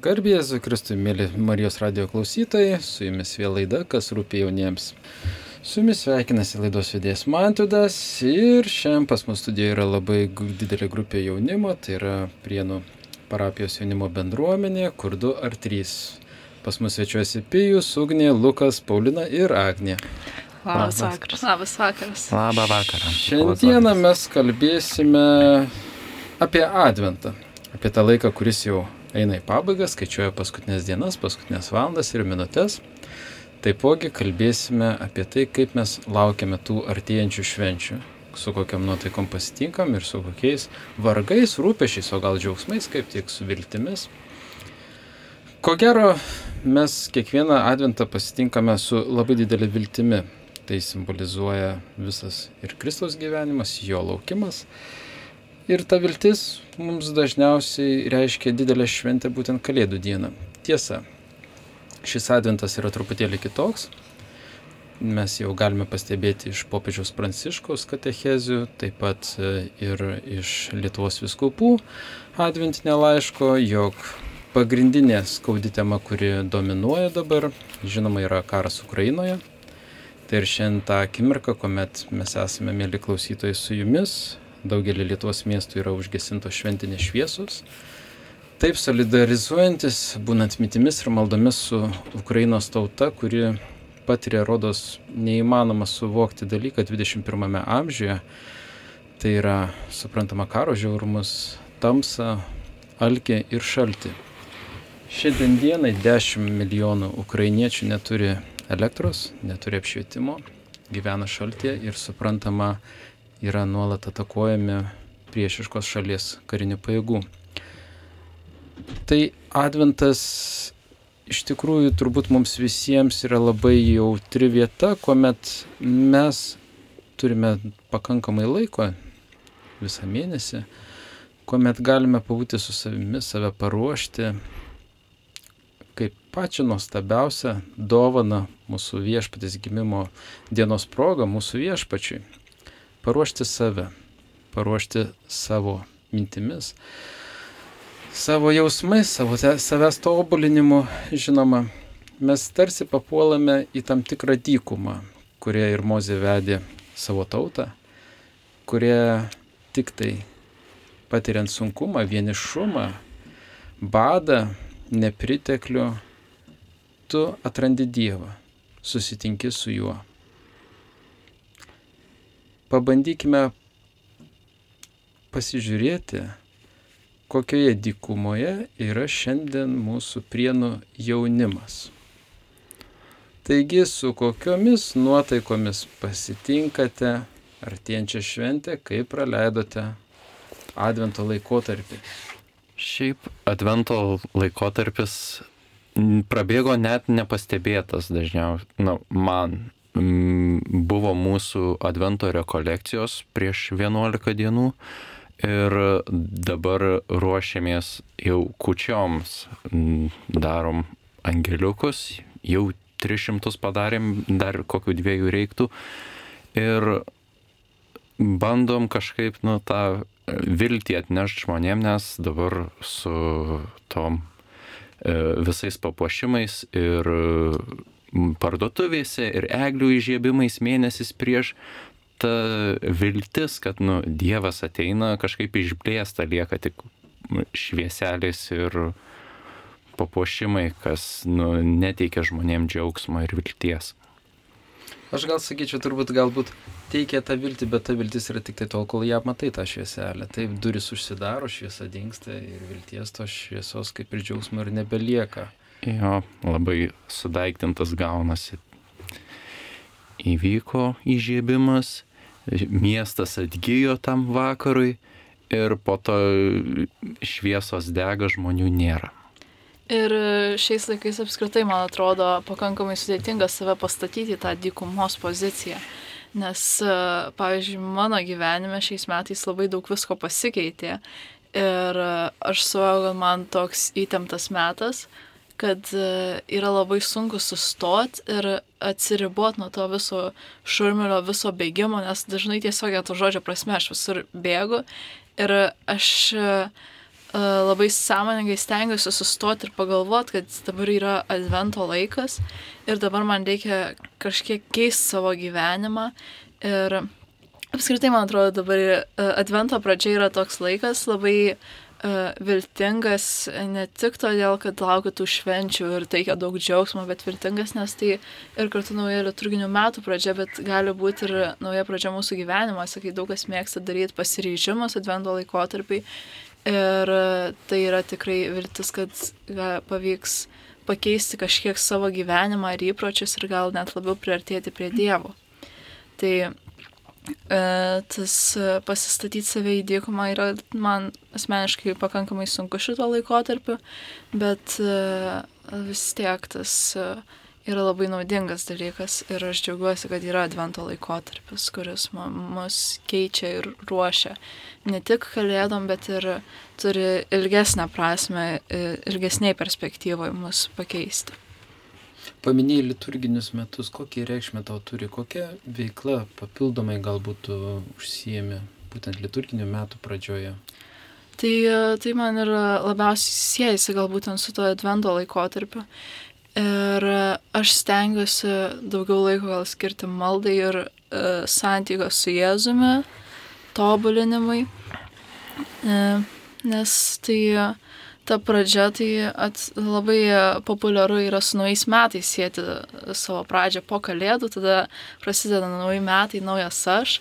Garbėjai Kristui, mėly Marijos radio klausytojai, su jumis vėl laida, kas rūpė jauniems. Su jumis sveikinasi laidos vedėjas Mantudas ir šiandien pas mus studijoje yra labai didelė grupė jaunimo, tai yra Prienų parapijos jaunimo bendruomenė, kur du ar trys. Pas mus svečiuosi Pijus, Ugnė, Lukas, Paulina ir Agnė. Labas vakaras. Labas vakaras. Labą vakarą. Šiandieną mes kalbėsime apie Adventą, apie tą laiką, kuris jau eina į pabaigą, skaičiuoja paskutinės dienas, paskutinės valandas ir minutės. Taipogi kalbėsime apie tai, kaip mes laukiame tų artėjančių švenčių, su kokiam nuotaikom pasitinkam ir su kokiais vargais, rūpešiais, o gal džiaugsmais, kaip tik su viltimis. Ko gero, mes kiekvieną adventą pasitinkame su labai didelė viltimi. Tai simbolizuoja visas ir Kristaus gyvenimas, jo laukimas. Ir ta viltis mums dažniausiai reiškia didelę šventę būtent Kalėdų dieną. Tiesa, šis adventas yra truputėlį kitoks. Mes jau galime pastebėti iš popiežiaus pranciškaus katechezių, taip pat e, ir iš Lietuvos viskupų adventinio laiško, jog pagrindinė skaudi tema, kuri dominuoja dabar, žinoma, yra karas Ukrainoje. Tai ir šiandien tą akimirką, kuomet mes esame, mėly klausytojai, su jumis, daugelį Lietuvos miestų yra užgesintos šventinės šviesos. Taip solidarizuojantis, būnant mitimis ir maldomis su Ukrainos tauta, kuri patiria, rodos, neįmanoma suvokti dalyką 21 amžiuje, tai yra, suprantama, karo žiaurumus, tamsą, alkį ir šaltį. Šiandien dienai 10 milijonų ukrainiečių neturi elektros, neturi apšvietimo, gyvena šaltė ir suprantama, yra nuolat atakuojami priešiškos šalies karinių pajėgų. Tai adventas iš tikrųjų turbūt mums visiems yra labai jautri vieta, kuomet mes turime pakankamai laiko visą mėnesį, kuomet galime pabūti su savimi, save paruošti kaip pačią nuostabiausią dovaną mūsų viešpatės gimimo dienos progą mūsų viešpačiui paruošti save, paruošti savo mintimis, savo jausmais, savo savęs tobulinimu, žinoma, mes tarsi papuolame į tam tikrą dykumą, kurie ir Mozė vedė savo tautą, kurie tik tai patiriant sunkumą, vienišumą, badą, nepriteklių, tu atrandi Dievą, susitinki su juo pabandykime pasižiūrėti, kokioje dykumoje yra šiandien mūsų prienų jaunimas. Taigi, su kokiomis nuotaikomis pasitinkate artėjančią šventę, kaip praleidote Advento laikotarpį? Šiaip Advento laikotarpis prabėgo net nepastebėtas dažniausiai, na, man buvo mūsų advento rekolekcijos prieš 11 dienų ir dabar ruošiamės jau kučioms, darom angeliukus, jau 300 padarėm, dar kokių dviejų reiktų. Ir bandom kažkaip, nu, tą viltį atnešti žmonėm, nes dabar su tom e, visais papuošimais ir parduotuvėse ir eglių įžiebimais mėnesis prieš ta viltis, kad nu, Dievas ateina kažkaip išblėsta, lieka tik švieselės ir papuošimai, kas nu, neteikia žmonėm džiaugsmo ir vilties. Aš gal sakyčiau, turbūt galbūt teikia tą viltį, bet ta viltis yra tik tai tol, kol ją matai tą švieselę. Taip, duris užsidaro, šviesa dinksta ir vilties tos šviesos kaip ir džiaugsmo ir nebelieka. Jo, labai sudaiktintas gaunasi. Įvyko įžiebimas, miestas atgyjo tam vakarui ir po to šviesos dega žmonių nėra. Ir šiais laikais apskritai, man atrodo, pakankamai sudėtinga save pastatyti tą dykumos poziciją. Nes, pavyzdžiui, mano gyvenime šiais metais labai daug visko pasikeitė. Ir aš suvokiu, kad man toks įtemptas metas, kad e, yra labai sunku sustot ir atsiribot nuo to viso šurmulio, viso bėgimo, nes dažnai tiesiog to žodžio prasme aš visur bėgu ir aš e, labai sąmoningai stengiuosi sustoti ir pagalvoti, kad dabar yra advento laikas ir dabar man reikia kažkiek keisti savo gyvenimą. Ir apskritai, man atrodo, dabar e, advento pradžia yra toks laikas labai uh, viltingas ne tik todėl, kad laukia tų švenčių ir teikia daug džiaugsmo, bet viltingas, nes tai ir kartu nauja liturginių metų pradžia, bet gali būti ir nauja pradžia mūsų gyvenimuose, kai daug kas mėgsta daryti pasiryžimus advento laikotarpiai. Ir tai yra tikrai viltis, kad pavyks pakeisti kažkiek savo gyvenimą ir įpročius ir gal net labiau priartėti prie Dievo. Tai E, tas e, pasistatyti save į dykumą yra man asmeniškai pakankamai sunku šito laikotarpiu, bet e, vis tiek tas yra labai naudingas dalykas ir aš džiaugiuosi, kad yra advento laikotarpis, kuris mus keičia ir ruošia ne tik kalėdom, bet ir turi ilgesnę prasme, ilgesniai perspektyvoje mus pakeisti. Paminėjai liturginius metus, kokią reikšmę tau turi, kokia veikla papildomai galbūt užsijėmė būtent liturginių metų pradžioje? Tai, tai man ir labiausiai siejasi galbūt su to advento laikotarpiu. Ir aš stengiuosi daugiau laiko gal skirti maldai ir e, santykio su Jėzumi, tobulinimui. E, nes tai ta pradžia, tai at, labai populiaru yra su naujais metais sėti savo pradžią po kalėdų, tada prasideda nauji metai, naujas aš,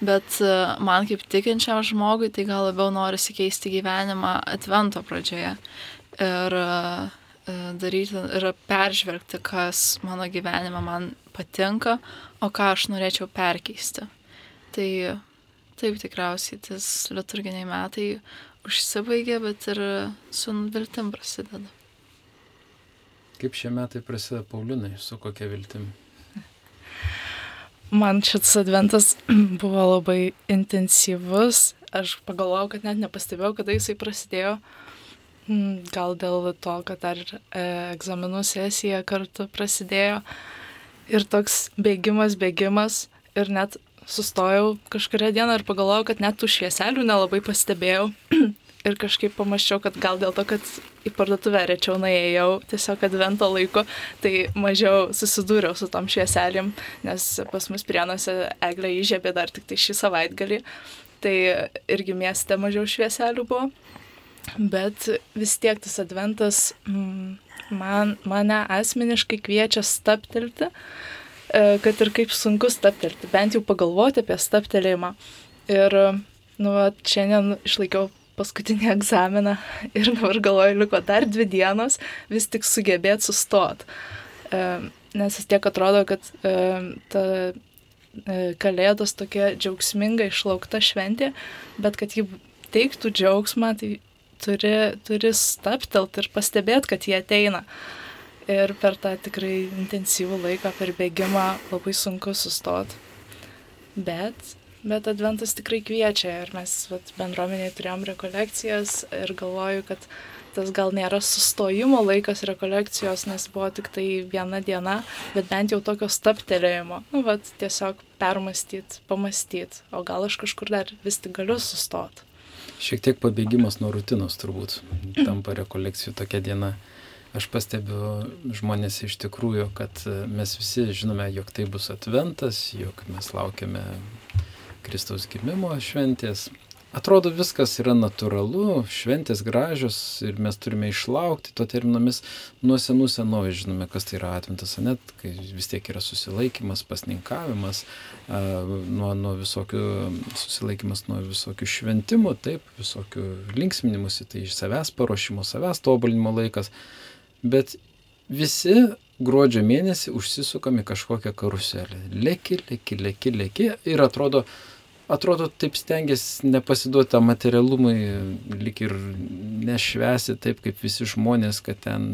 bet e, man kaip tikinčiam žmogui tai gal labiau norisi keisti gyvenimą atvento pradžioje ir e, daryti ir peržvelgti, kas mano gyvenime man patinka, o ką aš norėčiau perkeisti. Tai taip tikriausiai tas liturginiai metai užsibaigia, bet ir su viltim prasideda. Kaip šie metai prasideda Paulinai, su kokia viltim? Man šis adventas buvo labai intensyvus. Aš pagalvojau, kad net nepastebėjau, kada jisai prasidėjo. Hmm, gal dėl to, kad dar e, egzaminų sesija kartu prasidėjo. Ir toks bėgimas, bėgimas. Ir net sustojau kažkuria dieną ir pagalvojau, kad net tų švieselių nelabai pastebėjau. ir kažkaip pamačiau, kad gal dėl to, kad į parduotuvę rečiau nuėjau, tiesiog advento laiku, tai mažiau susidūriau su tom švieselėm, nes pas mus prienuose eglė įžiebė dar tik tai šį savaitgalį, tai irgi mieste mažiau švieselių buvo. Bet vis tiek tas adventas mm, man, mane asmeniškai kviečia staptelti, e, kad ir kaip sunku staptelti, bent jau pagalvoti apie staptelėjimą. Ir, nu, šiandien išlaikiau paskutinį egzaminą ir dabar galvoju, liko dar dvi dienos vis tik sugebėti sustot. E, nes vis tiek atrodo, kad e, ta e, kalėdos tokia džiaugsminga išlaukta šventė, bet kad ji teiktų džiaugsmą, tai turi, turi staptelt ir pastebėti, kad jie ateina. Ir per tą tikrai intensyvų laiką, per bėgimą labai sunku sustoti. Bet Bet adventas tikrai kviečia ir mes vat, bendruomeniai turėjom rekolekcijas ir galvoju, kad tas gal nėra sustojimo laikas rekolekcijos, nes buvo tik tai viena diena, bet bent jau tokio staptelėjimo, nu, vat, tiesiog permastyti, pamastyti, o gal aš kažkur dar vis tik galiu sustoti. Šiek tiek pabėgimas nuo rutinos turbūt tampa rekolekcijų tokia diena. Aš pastebiu žmonės iš tikrųjų, kad mes visi žinome, jog tai bus atventas, jog mes laukiame Kristaus gimimo šventės. Atrodo viskas yra natūralu, šventės gražios ir mes turime išlaukti to terminomis nuo senų senovės žinome, kas tai yra atmintas, net kai vis tiek yra susilaikimas, pasninkavimas, nuo, nuo visokių, susilaikimas nuo visokių šventimų, taip, visokių linksminimusi, tai iš savęs paruošimo, savęs tobulinimo laikas. Bet visi gruodžio mėnesį užsisukami kažkokią karuselę. Leki, leki, leki, leki ir atrodo, atrodo taip stengiasi nepasiduoti tam materialumui, lik ir nešvesi taip kaip visi žmonės, kad ten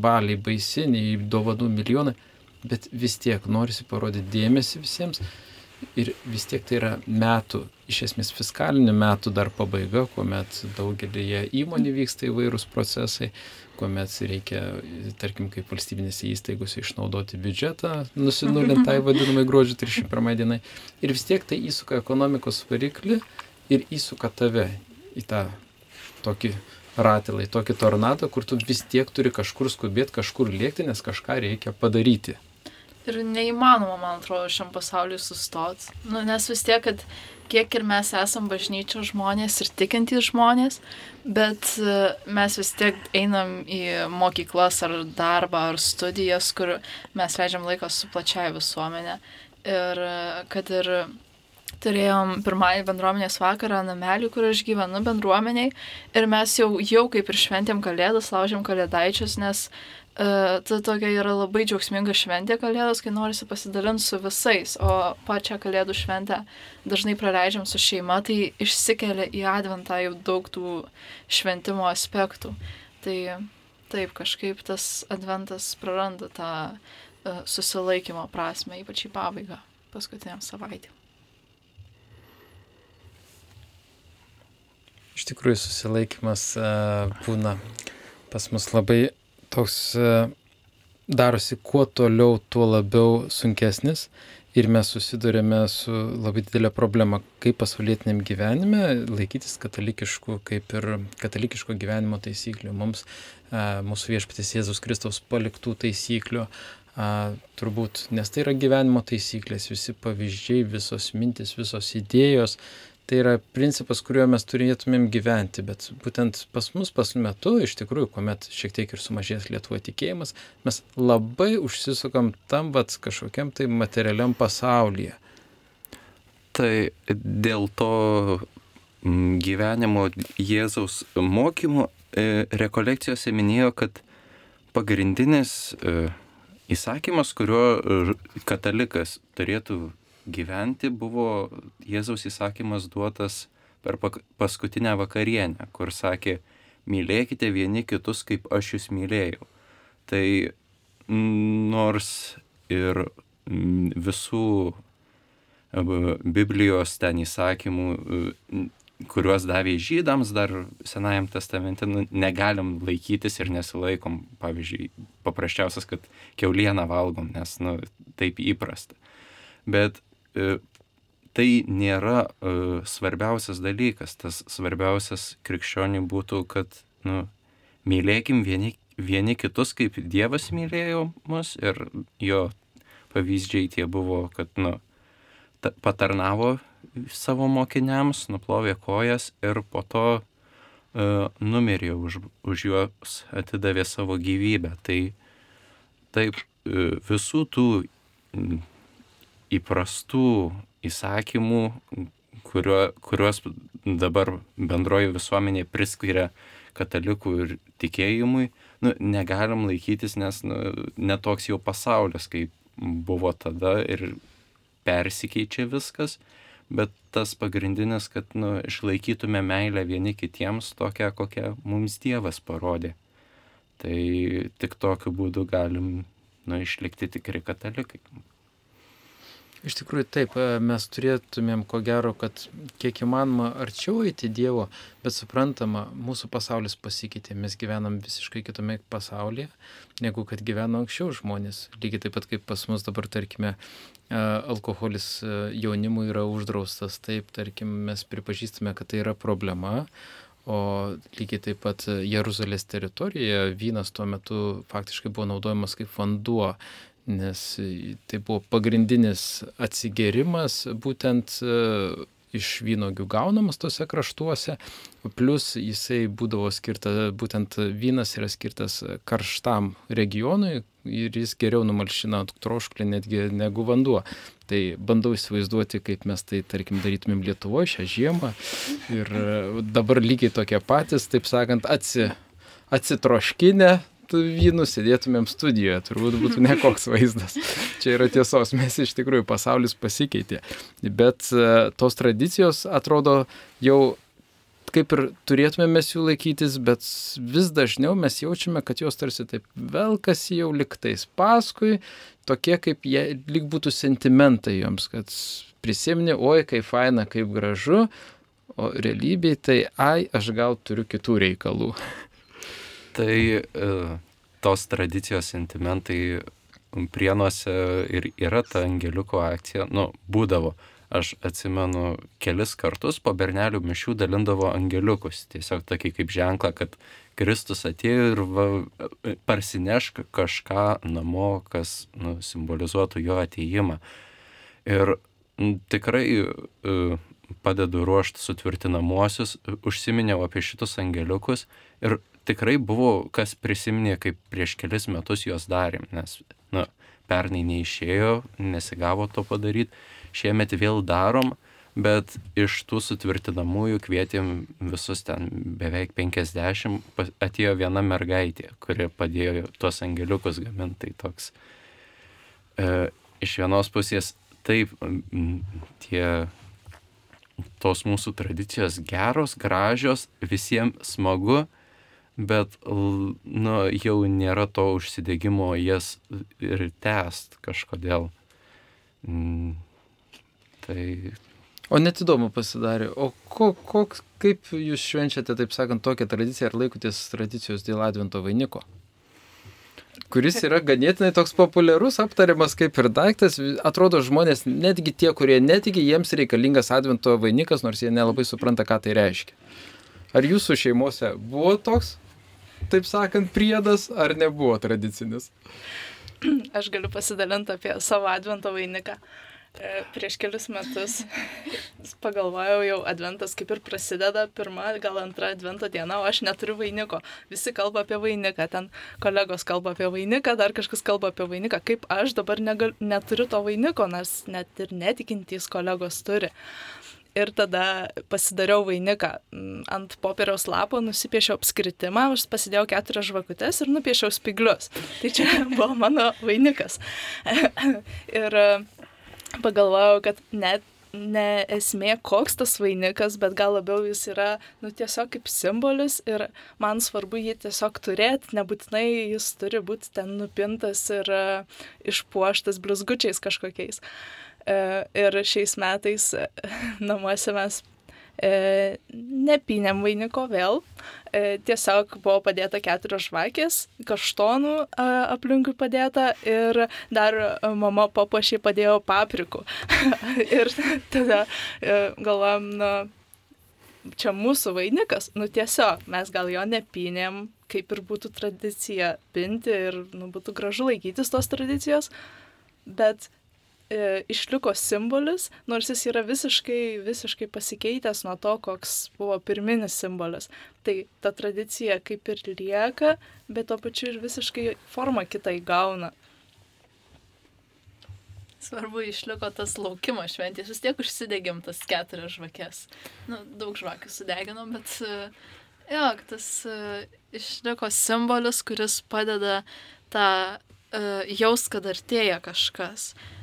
baliai baisiniai, dovanų milijonai, bet vis tiek norisi parodyti dėmesį visiems. Ir vis tiek tai yra metų, iš esmės fiskalinių metų dar pabaiga, kuomet daugelį įmonių vyksta įvairūs procesai, kuomet reikia, tarkim, kaip valstybinėse įstaigose išnaudoti biudžetą, nusinulinti tai vadinamai gruodžio 31 dienai. Ir vis tiek tai įsuka ekonomikos variklį ir įsuka tave į tą tokį ratilai, tokį tornadą, kur tu vis tiek turi kažkur skubėti, kažkur lėkti, nes kažką reikia padaryti. Ir neįmanoma, man atrodo, šiam pasauliu sustoti. Nu, nes vis tiek, kad kiek ir mes esam bažnyčio žmonės ir tikintys žmonės, bet e, mes vis tiek einam į mokyklas ar darbą ar studijas, kur mes leidžiam laiką su plačiai visuomenė. Ir e, kad ir turėjom pirmąjį bendruomenės vakarą namelį, kur aš gyvenu bendruomeniai ir mes jau, jau kaip ir šventėm kalėdas, laužėm kalėdaičius, nes uh, ta tokia yra labai džiaugsminga šventė kalėdos, kai norisi pasidalinti su visais, o pačią kalėdų šventę dažnai praleidžiam su šeima, tai išsikelia į adventą jau daug tų šventimo aspektų. Tai taip, kažkaip tas adventas praranda tą uh, susilaikymo prasme, ypač į pabaigą, paskutiniam savaitėm. Iš tikrųjų, susilaikimas uh, būna pas mus labai toks e, darosi kuo toliau, tuo labiau sunkesnis ir mes susidurėme su labai didelė problema, kaip pasaulietiniam gyvenime laikytis katalikiškų, kaip ir katalikiško gyvenimo taisyklių. Mums e, mūsų viešpatės Jėzus Kristaus paliktų taisyklių, a, turbūt, nes tai yra gyvenimo taisyklės, visi pavyzdžiai, visos mintis, visos idėjos, tai yra principas, kuriuo mes turėtumėm gyventi, bet būtent pas mus pas metu, iš tikrųjų, kuomet šiek tiek ir sumažės Lietuvo tikėjimas, mes labai užsisukam tam vat kažkokiam tai materialiam pasaulyje. Tai dėl to gyvenimo Jėzaus mokymų e, rekolekcijose minėjo, kad pagrindinis e, įsakymas, kuriuo e, katalikas turėtų gyventi buvo Jėzaus įsakymas duotas per paskutinę vakarienę, kur sakė, mylėkite vieni kitus, kaip aš jūs mylėjau. Tai nors ir visų Biblijos ten įsakymų, kuriuos davė žydams dar Senajam testamente, nu, negalim laikytis ir nesilaikom. Pavyzdžiui, paprasčiausias, kad keulieną valgom, nes nu, taip įprasta. Bet E, tai nėra uh, svarbiausias dalykas. Tas svarbiausias krikščioniui būtų, kad nu, mylėkim vieni, vieni kitus, kaip Dievas mylėjo mus ir jo pavyzdžiai tie buvo, kad nu, ta, patarnavo savo mokiniams, nuplovė kojas ir po to uh, numirė už, už juos, atidavė savo gyvybę. Tai taip uh, visų tų įprastų įsakymų, kurio, kuriuos dabar bendroji visuomenė priskiria katalikų ir tikėjimui, nu, negalim laikytis, nes nu, netoks jau pasaulis, kaip buvo tada ir persikeičia viskas, bet tas pagrindinis, kad nu, išlaikytume meilę vieni kitiems tokią, kokią mums Dievas parodė. Tai tik tokiu būdu galim nu, išlikti tikri katalikai. Iš tikrųjų taip, e, mes turėtumėm ko gero, kad kiek įmanoma arčiau eiti Dievo, bet suprantama, mūsų pasaulis pasikeitė, mes gyvenam visiškai kitame pasaulyje, negu kad gyveno anksčiau žmonės. Lygiai taip pat kaip pas mus dabar, tarkime, e, alkoholis e, jaunimui yra uždraustas, taip, tarkim, mes pripažįstame, kad tai yra problema, O lygiai taip pat Jeruzalės teritorijoje vynas tuo metu faktiškai buvo naudojamas kaip vanduo nes tai buvo pagrindinis atsigerimas būtent e, iš vynogių gaunamas tose kraštuose, plus jisai būdavo skirta, būtent vynas yra skirtas karštam regionui ir jis geriau numalšina trošklį netgi negu vanduo. Tai bandau įsivaizduoti, kaip mes tai, tarkim, darytumėm Lietuvoje šią žiemą ir dabar lygiai tokie patys, taip sakant, atsi, atsitroškinę, vynų sėdėtumėm studijoje, turbūt būtų nekoks vaizdas. Čia yra tiesos, mes iš tikrųjų pasaulis pasikeitė. Bet e, tos tradicijos atrodo jau kaip ir turėtume mes jų laikytis, bet vis dažniau mes jaučiame, kad jos tarsi taip velkasi jau liktais paskui, tokie kaip jie lyg būtų sentimentai joms, kad prisimni, oi, kaip faina, kaip gražu, o realybėje tai, ai, aš gal turiu kitų reikalų. Tai e, tos tradicijos sentimentai prienuose ir yra ta angeliuko akcija, nu, būdavo. Aš atsimenu kelis kartus po bernelių mišių dalindavo angeliukus, tiesiog tokį kaip ženklą, kad Kristus atėjo ir va, parsinešk kažką namo, kas nu, simbolizuotų jo ateimą. Ir tikrai uh, padedu ruošti sutvirtinamuosius, užsiminiau apie šitus angeliukus ir tikrai buvo, kas prisiminė, kaip prieš kelis metus juos darėm, nes, na, pernai neišėjo, nesigavo to padaryti, šiemet vėl darom, bet iš tų sutvirtinamųjų kvietėm visus ten beveik 50, atėjo viena mergaitė, kuri padėjo tuos angeliukus gaminti. Tai toks e, iš vienos pusės taip, tie tos mūsų tradicijos geros, gražios, visiems smagu, bet nu, jau nėra to užsidėgymo jas ir tęst kažkodėl. Mm, tai. O net įdomu pasidarė, o ko, koks, kaip jūs švenčiate, taip sakant, tokią tradiciją ar laikotės tradicijos dėl Advento vainiko? kuris yra ganėtinai toks populiarus, aptariamas kaip ir daiktas. Atrodo, žmonės, netgi tie, kurie netiki, jiems reikalingas Advento vainikas, nors jie nelabai supranta, ką tai reiškia. Ar jūsų šeimose buvo toks, taip sakant, priedas, ar nebuvo tradicinis? Aš galiu pasidalinti apie savo Advento vainiką. E, prieš kelius metus pagalvojau, jau adventas kaip ir prasideda, pirma, gal antra advento diena, o aš neturiu vainiko. Visi kalba apie vainiką, ten kolegos kalba apie vainiką, dar kažkas kalba apie vainiką. Kaip aš dabar negal, neturiu to vainiko, nes net ir netikintys kolegos turi. Ir tada pasidariau vainiką. Mm, ant popieriaus lapo nusipiešiau apskritimą, aš pasidėjau keturias žvakutes ir nupiešiau spiglius. Tai čia buvo mano vainikas. ir pagalvojau, kad net ne esmė, koks tas vainikas, bet gal labiau jis yra, nu, tiesiog kaip simbolis ir man svarbu jį tiesiog turėti, nebūtinai jis turi būti ten nupintas ir uh, išpuoštas blizgučiais kažkokiais. Uh, ir šiais metais uh, namuose mes e, nepinėm vainiko vėl, e, tiesiog buvo padėta keturios žvakės, kaštonų e, aplinkui padėta ir dar mama papuošiai padėjo paprikų. ir tada e, galvojam, nu, čia mūsų vainikas, nu tiesiog mes gal jo nepinėm, kaip ir būtų tradicija pinti ir nu, būtų gražu laikytis tos tradicijos, bet e, išliko simbolis, nors jis yra visiškai, visiškai pasikeitęs nuo to, koks buvo pirminis simbolis. Tai ta tradicija kaip ir lieka, bet tuo pačiu ir visiškai forma kitą įgauna. Svarbu išliko tas laukimo šventės, vis tiek užsidegėm tas keturias žvakes. Nu, daug žvakių sudeginom, bet jo, tas uh, išliko simbolis, kuris padeda tą uh, jaus, kad artėja kažkas. Uh,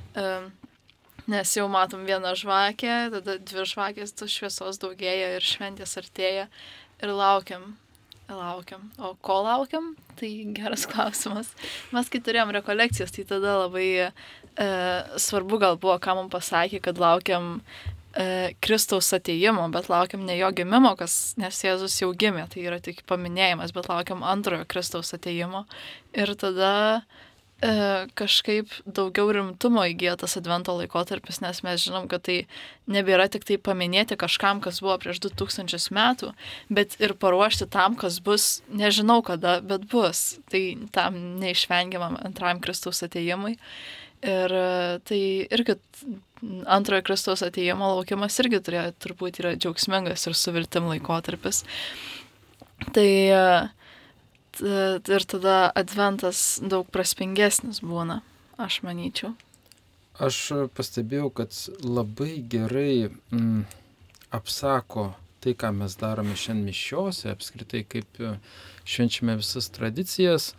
nes jau matom vieną žvakę, tada dvi žvakės, tos šviesos daugėja ir šventės artėja ir laukiam, laukiam. O ko laukiam? Tai geras klausimas. Mes kai turėjom rekolekcijas, tai tada labai e, svarbu gal buvo, ką mums pasakė, kad laukiam e, Kristaus ateimo, bet laukiam ne jo gimimo, kas, nes Jėzus jau gimė, tai yra tik paminėjimas, bet laukiam antrojo Kristaus ateimo. Ir tada kažkaip daugiau rimtumo įgyja tas advento laikotarpis, nes mes žinom, kad tai nebėra tik tai paminėti kažkam, kas buvo prieš 2000 metų, bet ir paruošti tam, kas bus, nežinau kada, bet bus. Tai tam neišvengiamam antrajam Kristaus ateimui. Ir e, tai irgi antrojo Kristaus ateimo laukimas irgi turėjo, turbūt yra džiaugsmingas ir suviltim laikotarpis. Tai uh, ir tada adventas daug prasmingesnis būna, aš manyčiau. Aš pastebėjau, kad labai gerai mm, apsako tai, ką mes darome šiandien mišiose, apskritai kaip e, švenčiame visas tradicijas,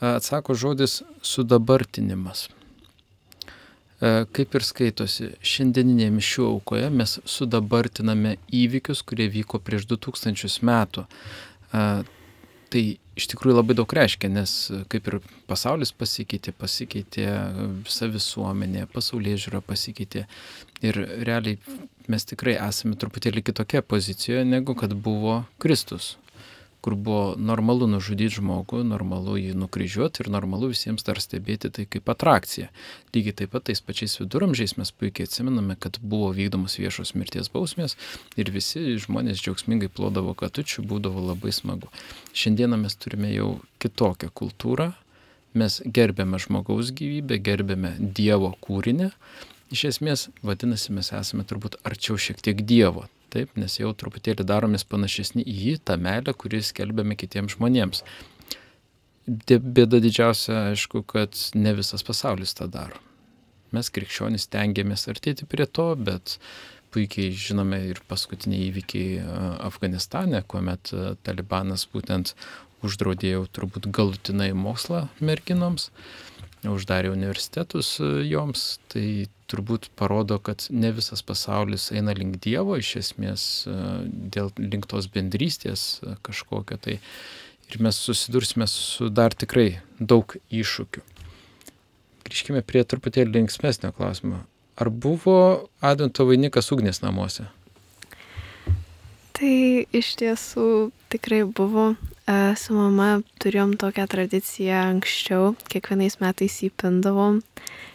e, atsako žodis sudabartinimas. E, kaip ir skaitosi, šiandieninėje mišių aukoje mes sudabartiname įvykius, kurie vyko prieš 2000 metų tai iš tikrųjų labai daug reiškia, nes kaip ir pasaulis pasikeitė, pasikeitė visa visuomenė, pasaulyje žiūra pasikeitė ir realiai mes tikrai esame truputėlį kitokia pozicijoje negu kad buvo Kristus. Kur buvo normalu nužudyti žmogų, normalu jį nukryžiuoti ir normalu visiems dar stebėti tai kaip atrakcija. Lygiai taip pat tais pačiais viduramžiais mes puikiai atsimename, kad buvo vykdomos viešos mirties bausmės ir visi žmonės džiaugsmingai plodavo katučių, būdavo labai smagu. Šiandieną mes turime jau kitokią kultūrą, mes gerbėme žmogaus gyvybę, gerbėme Dievo kūrinį. Iš esmės, vadinasi, mes esame turbūt arčiau šiek tiek Dievo taip, nes jau truputėlį daromės panašesni į jį, tą meilę, kuris kelbėme kitiems žmonėms. Bėda didžiausia, aišku, kad ne visas pasaulis tą daro. Mes krikščionys tengiamės artėti prie to, bet puikiai žinome ir paskutiniai įvykiai Afganistane, kuomet Talibanas būtent uždraudė jau turbūt galutinai mokslą merginoms, uždarė universitetus joms, tai turbūt parodo, kad ne visas pasaulis eina link Dievo, iš esmės e, dėl link tos bendrystės e, kažkokio tai. Ir mes susidursime su dar tikrai daug iššūkių. Grįžkime prie truputėlį linksmesnio klausimo. Ar buvo Advento vainikas ugnis namuose? Tai iš tiesų tikrai buvo. E, su mama turėjom tokią tradiciją anksčiau, kiekvienais metais įpindavom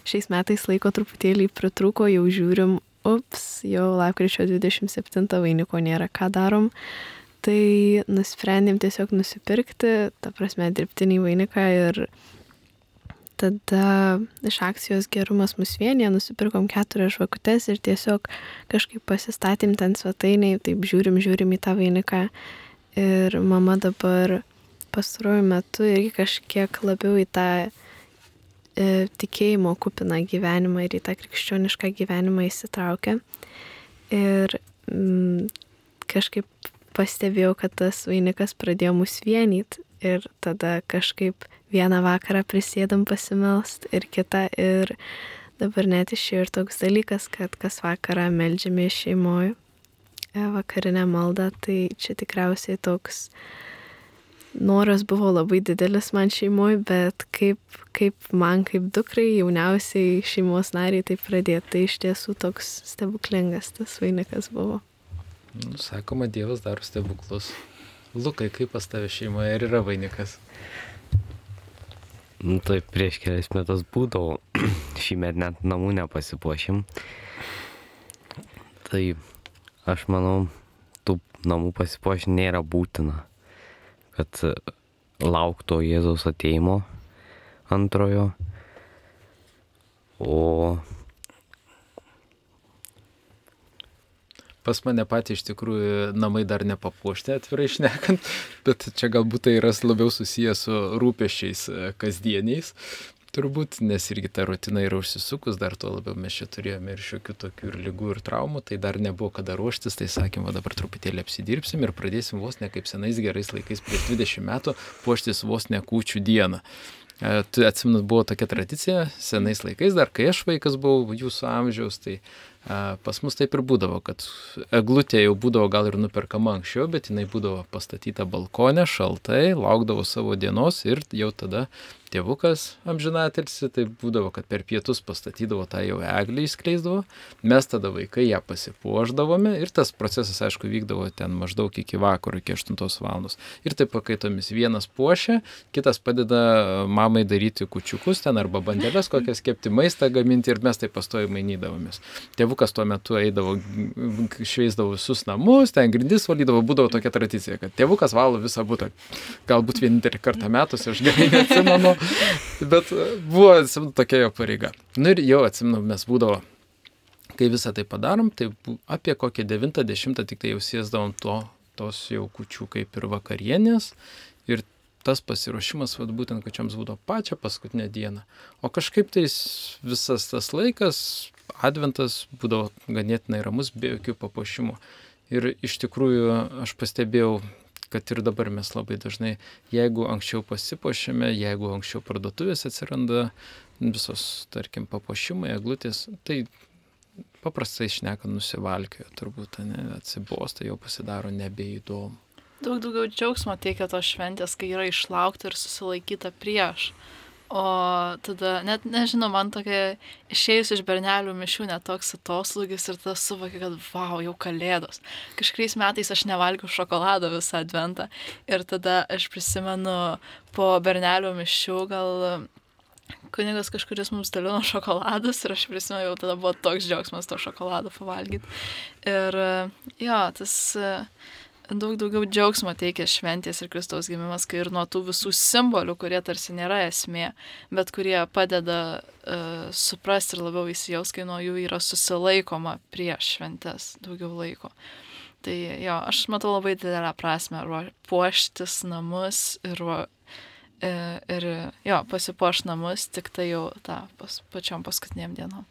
šiais metais laiko truputėlį pritruko, jau žiūrim, ups, jau lapkričio 27 vainiko nėra, ką darom. Tai nusprendėm tiesiog nusipirkti, ta prasme, dirbtinį vainiką ir tada iš akcijos gerumas mus vienė, nusipirkom keturias žvakutes ir tiesiog kažkaip pasistatėm ten svetainiai, taip žiūrim, žiūrim į tą vainiką. Ir mama dabar pastaruoju metu irgi kažkiek labiau į tą e, tikėjimo kupiną gyvenimą ir į tą krikščionišką gyvenimą įsitraukia. Ir mm, kažkaip pastebėjau, kad tas vainikas pradėjo mus vienyti ir tada kažkaip vieną vakarą prisėdam pasimelst ir kitą ir dabar net išėjo ir toks dalykas, kad kas vakarą melžiame šeimoje vakarinę maldą, tai čia tikriausiai toks noras buvo labai didelis man šeimoje, bet kaip, kaip man, kaip dukrai, jauniausiai šeimos nariai tai pradėti, tai iš tiesų toks stebuklingas tas vainikas buvo. Nu, sakoma, Dievas daro stebuklus. Lukai, kaip pas tave šeimoje ir yra vainikas? Nu, tai prieš kelias metus būdavo, šį metą net namų nepasipuošim. Tai aš manau, tų namų pasipuošti nėra būtina kad laukto Jėzaus ateimo antrojo. O pas mane patį iš tikrųjų namai dar nepapuošti, atvirai šnekant, bet čia galbūt tai yra labiau susijęs su rūpešiais e, kasdieniais turbūt, nes irgi ta rutina yra užsisukus, dar tuo labiau mes čia turėjome ir šiokių tokių ir lygų ir traumų, tai dar nebuvo kada ruoštis, tai sakėm, o dabar truputėlį apsidirbsim ir pradėsim vos ne kaip senais gerais laikais prieš 20 metų puoštis vos ne kūčių dieną. E, atsimenu, buvo tokia tradicija senais laikais, dar kai aš vaikas buvau jūsų amžiaus, tai a, pas mus taip ir būdavo, kad eglutė jau būdavo gal ir nuperkama anksčiau, bet jinai būdavo pastatyta balkonė, šaltai, laukdavo savo dienos ir jau tada tėvukas amžinatilsi, tai būdavo, kad per pietus pastatydavo tą jau eglį įskleisdavo, mes tada vaikai ją pasipuoždavome ir tas procesas, aišku, vykdavo ten maždaug iki vakaro, iki 8 val. Ir taip pakaitomis vienas puošia, kitas padeda mamai daryti kučiukus ten arba bandelės, kokias kepti maistą gaminti ir mes taip pastoji mainydavomės. Tėvukas tuo metu eidavo, šveisdavo visus namus, ten grindis valydavo, būdavo tokia tradicija, kad tėvukas valo visą būtą. Galbūt vienintelį kartą metus, aš gerai neatsimenu, bet buvo, atsimenu, tokia jo pareiga. Nu ir jau atsimenu, mes būdavo, kai visą tai padarom, tai apie kokią 90 tik tai jau sėsdavom to, tos jau kučių kaip ir vakarienės. Ir tas pasiruošimas, vad būtent, kad čiams būtų pačią paskutinę dieną. O kažkaip tais visas tas laikas, adventas būdavo ganėtinai ramus, be jokių papuošimų. Ir iš tikrųjų aš pastebėjau kad ir dabar mes labai dažnai, jeigu anksčiau pasipošėme, jeigu anksčiau parduotuvės atsiranda visos, tarkim, papuošimai, eglutės, tai paprastai šneka nusivalkiojo, turbūt, ne, atsibosta, jau pasidaro nebeįdomu. Daug daugiau džiaugsmo teikia tos šventės, kai yra išlaukta ir susilaikyta prieš. O tada, net nežinau, man tokia išėjus iš bernelių mišių net toks atoslūgis ir tas suvokia, kad wow, jau kalėdos. Kažkuriais metais aš nevalgiau šokolado visą adventą ir tada aš prisimenu po bernelių mišių gal kunigas kažkuris mums dalino šokoladus ir aš prisimenu, jau tada buvo toks džiaugsmas to šokolado pavalgyti. Ir jo, tas daug daugiau džiaugsmo teikia šventės ir Kristaus gimimas, kai ir nuo tų visų simbolių, kurie tarsi nėra esmė, bet kurie padeda uh, suprasti ir labiau įsijaus, kai nuo jų yra susilaikoma prieš šventės daugiau laiko. Tai jo, aš matau labai didelę prasme puoštis namus ir, e, ir jo, pasipuoš namus tik tai jau tą pas, pačiom paskutiniam dienom.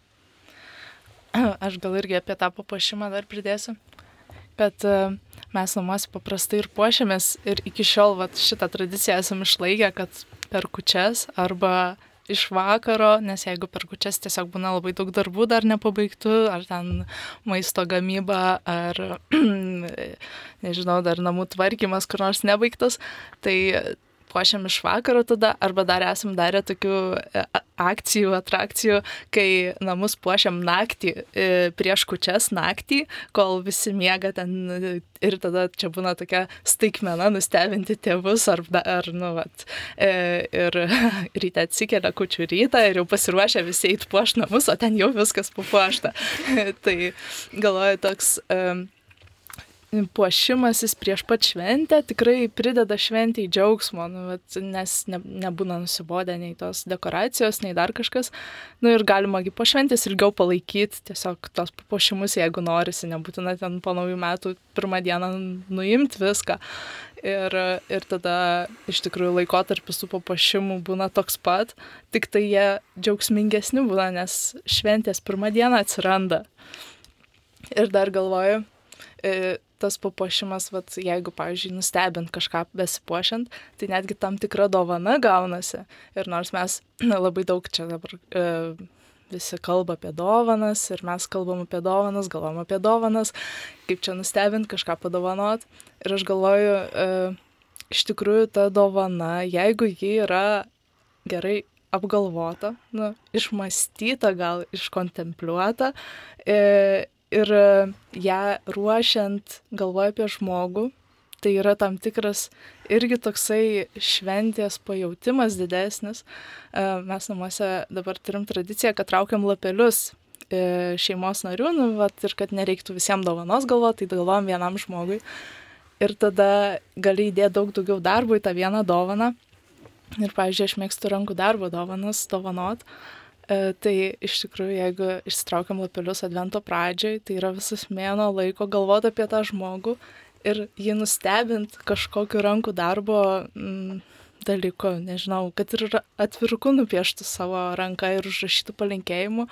Aš gal irgi apie tą papuošimą dar pridėsiu, kad uh, mes namuose paprastai ir puošiamės ir iki šiol vat, šitą tradiciją esam išlaikę, kad per kučias arba iš vakaro, nes jeigu per kučias tiesiog būna labai daug darbų dar nepabaigtų, ar ten maisto gamyba, ar nežinau, dar namų tvarkymas kur nors nebaigtas, tai puošiam iš vakaro tada, arba dar esam darę tokių e, akcijų, atrakcijų, kai namus puošiam naktį, e, prieš kučias naktį, kol visi miega ten ir tada čia būna tokia staigmena nustebinti tėvus ar, ar nu, vat, e, ir ryte atsikelia kučių rytą ir jau pasiruošę visi eiti puoš namus, o ten jau viskas papuošta. tai galvoju toks. Um, puošimasis prieš pat šventę tikrai prideda šventijai džiaugsmo, nu, vat, nes ne, nebūna nusibodę nei tos dekoracijos, nei dar kažkas. Nu, ir galimagi po šventės ilgiau palaikyti tiesiog tos papuošimus, jeigu norisi, nebūtina ten po naujų metų pirmą dieną nuimti viską. Ir, ir tada iš tikrųjų laikotarpis tų papuošimų būna toks pat, tik tai jie džiaugsmingesni būna, nes šventės pirmą dieną atsiranda. Ir dar galvoju, e, tas papuošimas, vat, jeigu, pavyzdžiui, nustebint kažką besipuošiant, tai netgi tam tikra dovana gaunasi. Ir nors mes labai daug čia dabar e, visi kalba apie dovanas ir mes kalbam apie dovanas, galvom apie dovanas, kaip čia nustebint, kažką padovanot. Ir aš galvoju, e, iš tikrųjų ta dovana, jeigu ji yra gerai apgalvota, nu, išmastyta, gal iškontempliuota, e, ir e, ją ruošiant galvoju apie žmogų, tai yra tam tikras irgi toksai šventės pajautimas didesnis. E, mes namuose dabar turim tradiciją, kad traukiam lapelius e, šeimos narių, nu, vat, ir kad nereiktų visiems dovanos galvoti, tai galvojam vienam žmogui. Ir tada gali įdėti daug daugiau darbo į tą vieną dovaną. Ir, pavyzdžiui, aš mėgstu rankų darbo dovanas, dovanot. Uh, tai iš tikrųjų, jeigu išsitraukiam lapelius advento pradžioj, tai yra visas mėno laiko galvoti apie tą žmogų ir jį nustebint kažkokiu rankų darbo mm, dalyku, nežinau, kad ir atviruku nupieštų savo ranką ir užrašytų palinkėjimų,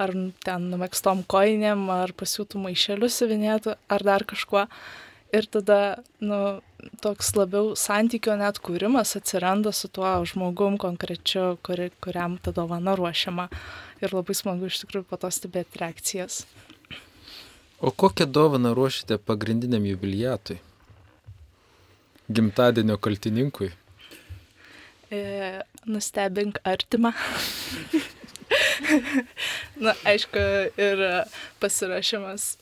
ar ten numėgstom koinėm, ar pasiūtų maišelius įvinėtų, ar dar kažkuo. Ir tada, nu, toks labiau santykio net kūrimas atsiranda su tuo žmogum konkrečiu, kuri, kuriam ta dovana ruošiama. Ir labai smagu iš tikrųjų po to stebėti reakcijas. O kokią dovaną ruošite pagrindiniam jubiliatui? Gimtadienio kaltininkui? E, nustebink artimą. na, aišku, ir pasirašymas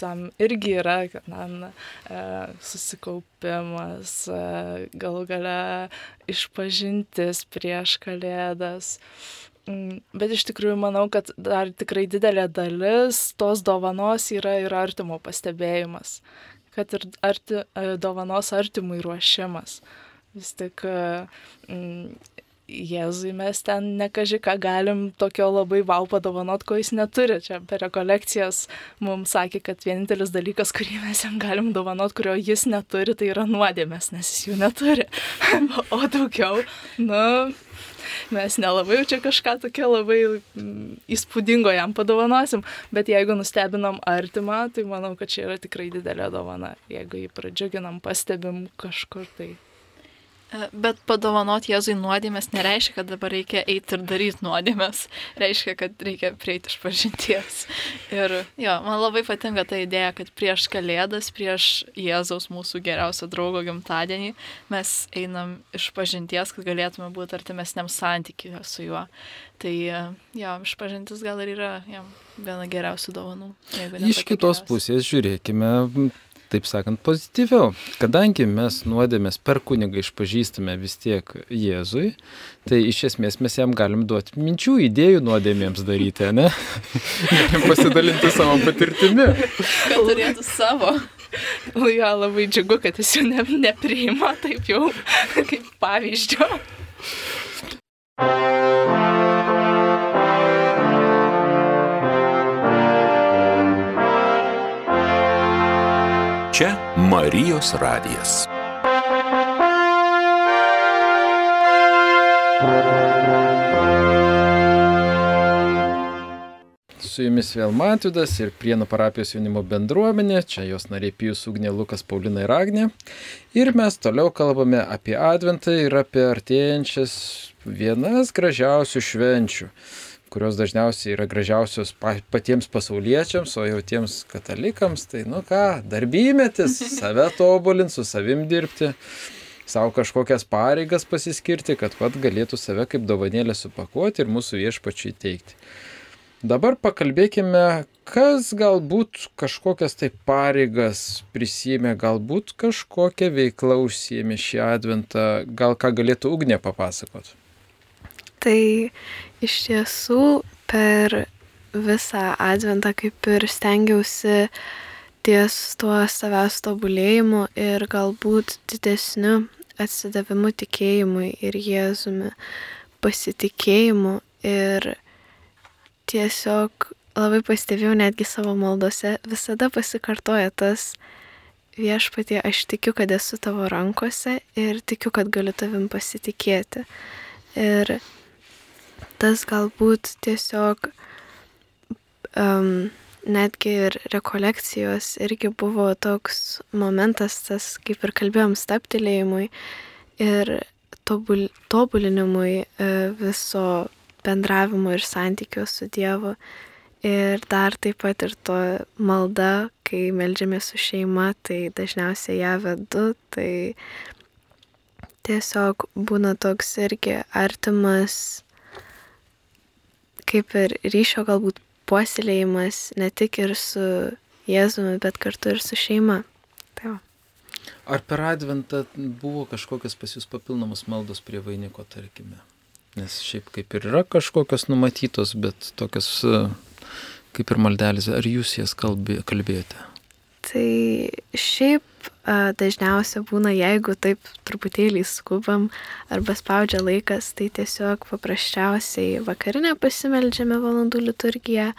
tam irgi yra, kad na, e, susikaupimas, e, gal gale išpažintis prieš kalėdas. Mm, bet iš tikrųjų manau, kad dar tikrai didelė dalis tos dovanos yra ir artimo pastebėjimas, kad ir arti, e, dovanos artimui ruošimas. Vis tik mm, Jėzui mes ten nekaži ką galim tokio labai vau padovanot, ko jis neturi. Čia per rekolekcijas mums sakė, kad vienintelis dalykas, kurį mes jam galim dovanot, kurio jis neturi, tai yra nuodėmės, nes jis jų neturi. o daugiau, nu, mes nelabai jau čia kažką tokio labai mm, įspūdingo jam padovanosim, bet jeigu nustebinam artimą, tai manau, kad čia yra tikrai didelė dovana. Jeigu jį pradžiuginam, pastebim kažkur tai Bet padovanoti Jėzui nuodėmės nereiškia, kad dabar reikia eiti ir daryti nuodėmės. Reiškia, kad reikia prieiti iš pažinties. Ir jo, man labai patinka ta idėja, kad prieš Kalėdas, prieš Jėzaus mūsų geriausio draugo gimtadienį mes einam iš pažinties, kad galėtume būti artimesniam santykiu su juo. Tai e, jo, iš pažintis gal ir yra jam viena geriausių dovanų. Iš kitos geriausia. pusės žiūrėkime, taip sakant, pozityviau. Kadangi mes nuodėmės per kunigą išpažįstame vis tiek Jėzui, tai iš esmės mes jam galim duoti minčių, idėjų nuodėmėms daryti, ne? Galim pasidalinti savo patirtimi. Kad turėtų savo. O jo, labai džiugu, kad jis jau ne, nepriima taip jau kaip pavyzdžio. Čia Marijos radijas. Su jumis vėl Matvidas ir Prienų parapijos jaunimo bendruomenė, čia jos nariai Pijus Ugnė, Lukas Paulina ir Agnė. Ir mes toliau kalbame apie Adventą ir apie artėjančias vienas gražiausių švenčių, kurios dažniausiai yra gražiausios pa- patiems pasauliečiams, o jau tiems katalikams, tai nu ką, darbymetis, save tobulinti, su savim dirbti savo kažkokias pareigas pasiskirti, kad pat galėtų save kaip dovanėlę supakuoti ir mūsų viešpačiai teikti. Dabar pakalbėkime, kas galbūt kažkokias tai pareigas prisėmė, galbūt kažkokią veiklą užsiemė šį adventą, gal ką galėtų ugnė papasakot. Tai iš tiesų per visą adventą kaip ir stengiausi ties tuo savęs tobulėjimu ir galbūt didesniu atsidavimu tikėjimui ir Jėzumi, pasitikėjimu ir tiesiog labai pastebėjau netgi savo maldose, visada pasikartoja tas viešpatie, aš tikiu, kad esu tavo rankose ir tikiu, kad galiu tavim pasitikėti. Ir tas galbūt tiesiog um, netgi ir rekolekcijos irgi buvo toks momentas, tas kaip ir kalbėjom, staptelėjimui ir tobul, tobulinimui e, viso bendravimo ir santykio su Dievu. Ir dar taip pat ir to malda, kai melžiamės su šeima, tai dažniausiai ją vedu, tai tiesiog būna toks irgi artimas, kaip ir ryšio galbūt puoselėjimas ne tik ir su Jėzumi, bet kartu ir su šeima. Tai va. Ar per adventą buvo kažkokios pas jūs papildomos maldos prie vainiko, tarkime? Nes šiaip kaip ir yra kažkokios numatytos, bet tokios kaip ir maldelės, ar jūs jas kalbė, kalbėjote? Tai šiaip dažniausia būna, jeigu taip truputėlį skubam arba spaudžia laikas, tai tiesiog paprasčiausiai vakarinę pasimeldžiame valandų liturgiją,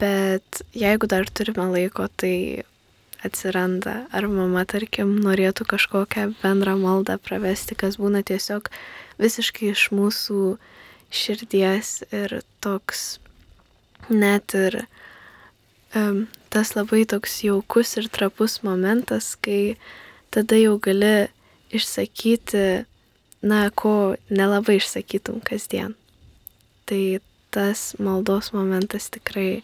bet jeigu dar turime laiko, tai atsiranda, ar mama, tarkim, norėtų kažkokią bendrą maldą pravesti, kas būna tiesiog visiškai iš mūsų širdies ir toks net ir tas labai toks jaukus ir trapus momentas, kai tada jau gali išsakyti, na, ko nelabai išsakytum kasdien. Tai tas maldos momentas tikrai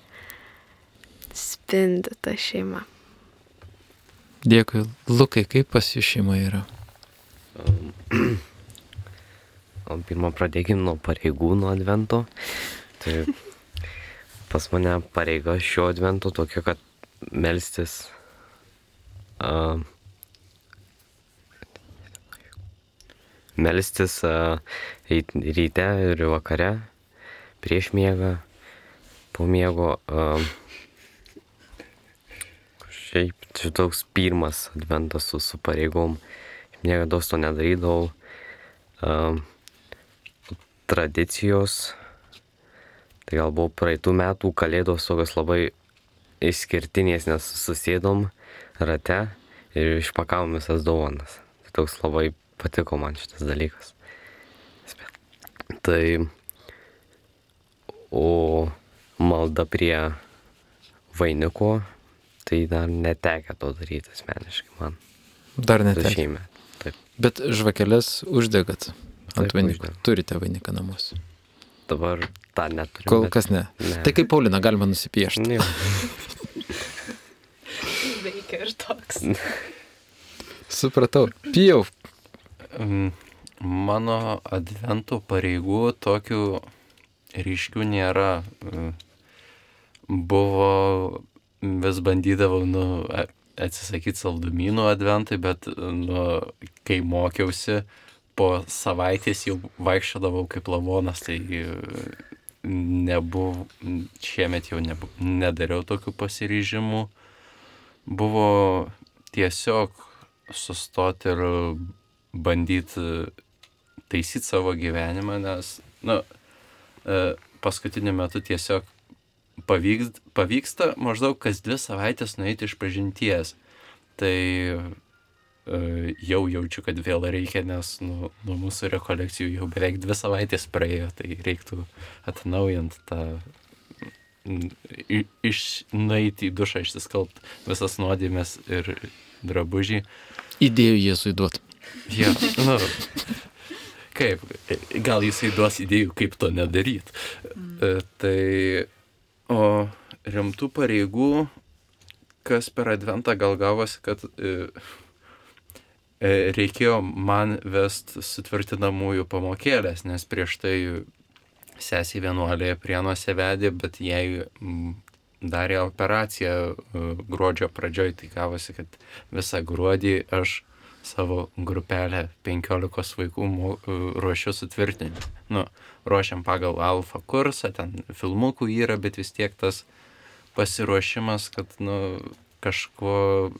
spindi tą šeimą. Dėkui. Lukai, kaip pas jų šeima yra? O pirmą pradėkim nuo pareigų nuo advento. Tai pas mane pareiga šio advento tokia, kad melstis uh, melstis uh, ryte ir vakare, prieš miegą, po miego. Uh, šiaip čia toks pirmas adventas su, su pareigom. Niekada to nedarydavau. Uh, tradicijos. Tai gal buvo praeitų metų kalėdos tokios labai išskirtinės, nes susėdom rate ir išpakavom visas dovanas. Tai toks labai patiko man šitas dalykas. Tai o malda prie vainiko, tai dar netekia to daryti asmeniškai man. Dar net. Šiemet. Taip. Bet žvakeles uždegat ant uždegam. Turite vainiką namuose. Dabar tą neturiu. Kol bet- kas ne. Ne. Tai kaip Paulina galima nusipiešti. Ne, Veikia ir toks. Supratau. Pijau. Mano advento pareigų tokių ryškių nėra. Buvo, vis bandydavau nu, a- atsisakyti saldumynų adventui, bet nu, kai mokiausi, po savaitės jau vaikščiodavau kaip lavonas, tai e, nebuvo, šiemet jau nebu, nedariau tokių pasiryžimų. Buvo tiesiog sustoti ir bandyti taisyti savo gyvenimą, nes, na, nu, paskutiniu metu tiesiog pavyks, pavyksta maždaug kas dvi savaitės nueiti iš pažinties. Tai e, jau jaučiu, kad vėl reikia, nes nu, nuo mūsų rekolekcijų jau beveik dvi savaitės praėjo, tai reiktų atnaujant tą iš, nueiti į dušą, išsiskalbti visas nuodėmės ir drabužį. Idėjų Jėzui duot. Ja, nu, kaip, gal jisai duos idėjų, kaip to nedaryti. Mm. Tai, o rimtų pareigų, kas per adventą gal gavosi, kad e, e, reikėjo man vest sutvirtinamųjų pamokėlės, nes prieš tai sesė vienuolė prienuose vedė, bet jai darė operaciją e, gruodžio pradžioj, tai gavosi, kad visą gruodį aš savo grupelę 15 vaikų e, ruošiu sutvirtinti. Nu, ruošiam pagal alfa kursą, ten filmukų yra, bet vis tiek tas pasiruošimas, kad nu, kažkuo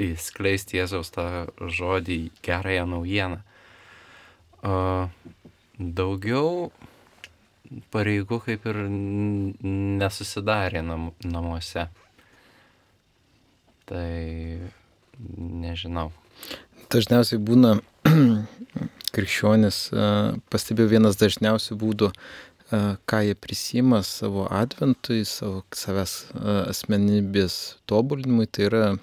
įskleisti Jėzaus tą žodį, gerąją naujieną. Daugiau pareigų kaip ir nesusidarė nam, namuose. Tai nežinau. Dažniausiai būna krikščionis, pastebėjau vienas dažniausių būdų, ką jie prisima savo adventui, savo savęs asmenybės tobulinimui, tai yra a,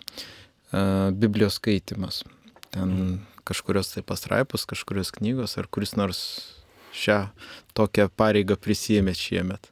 Biblijos skaitimas. Ten kažkurios tai pastraipos, kažkurios knygos ar kuris nors šią tokią pareigą prisėmė šiemet.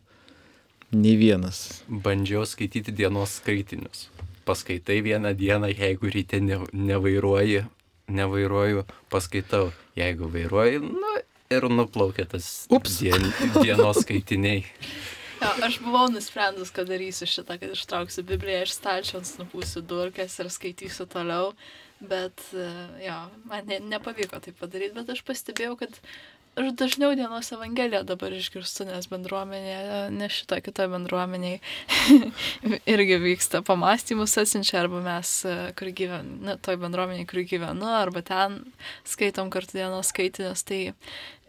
Nei vienas. Bandžiau skaityti dienos skaitinius. Paskaitai vieną dieną, jeigu ryte ne, nevairuoji, nevairuoju, paskaitau. Jeigu vairuoji, nu ir nuplaukia tas Ups. dien, dienos skaitiniai. Jo, aš buvau nusprendus, kad darysiu šitą, kad ištrauksiu Bibliją iš stalčiaus, nupūsiu durkes ir skaitysiu toliau. Bet, e, jo, man ne, nepavyko tai padaryti, bet aš pastebėjau, kad aš dažniau dienos evangeliją dabar išgirstu, nes bendruomenė, ne šitą kitą bendruomeniai irgi vyksta pamastymus atsinčia, arba mes, e, kur gyvenu, toj bendruomeniai, kur gyvenu, arba ten skaitom kartu dienos skaitinius. Tai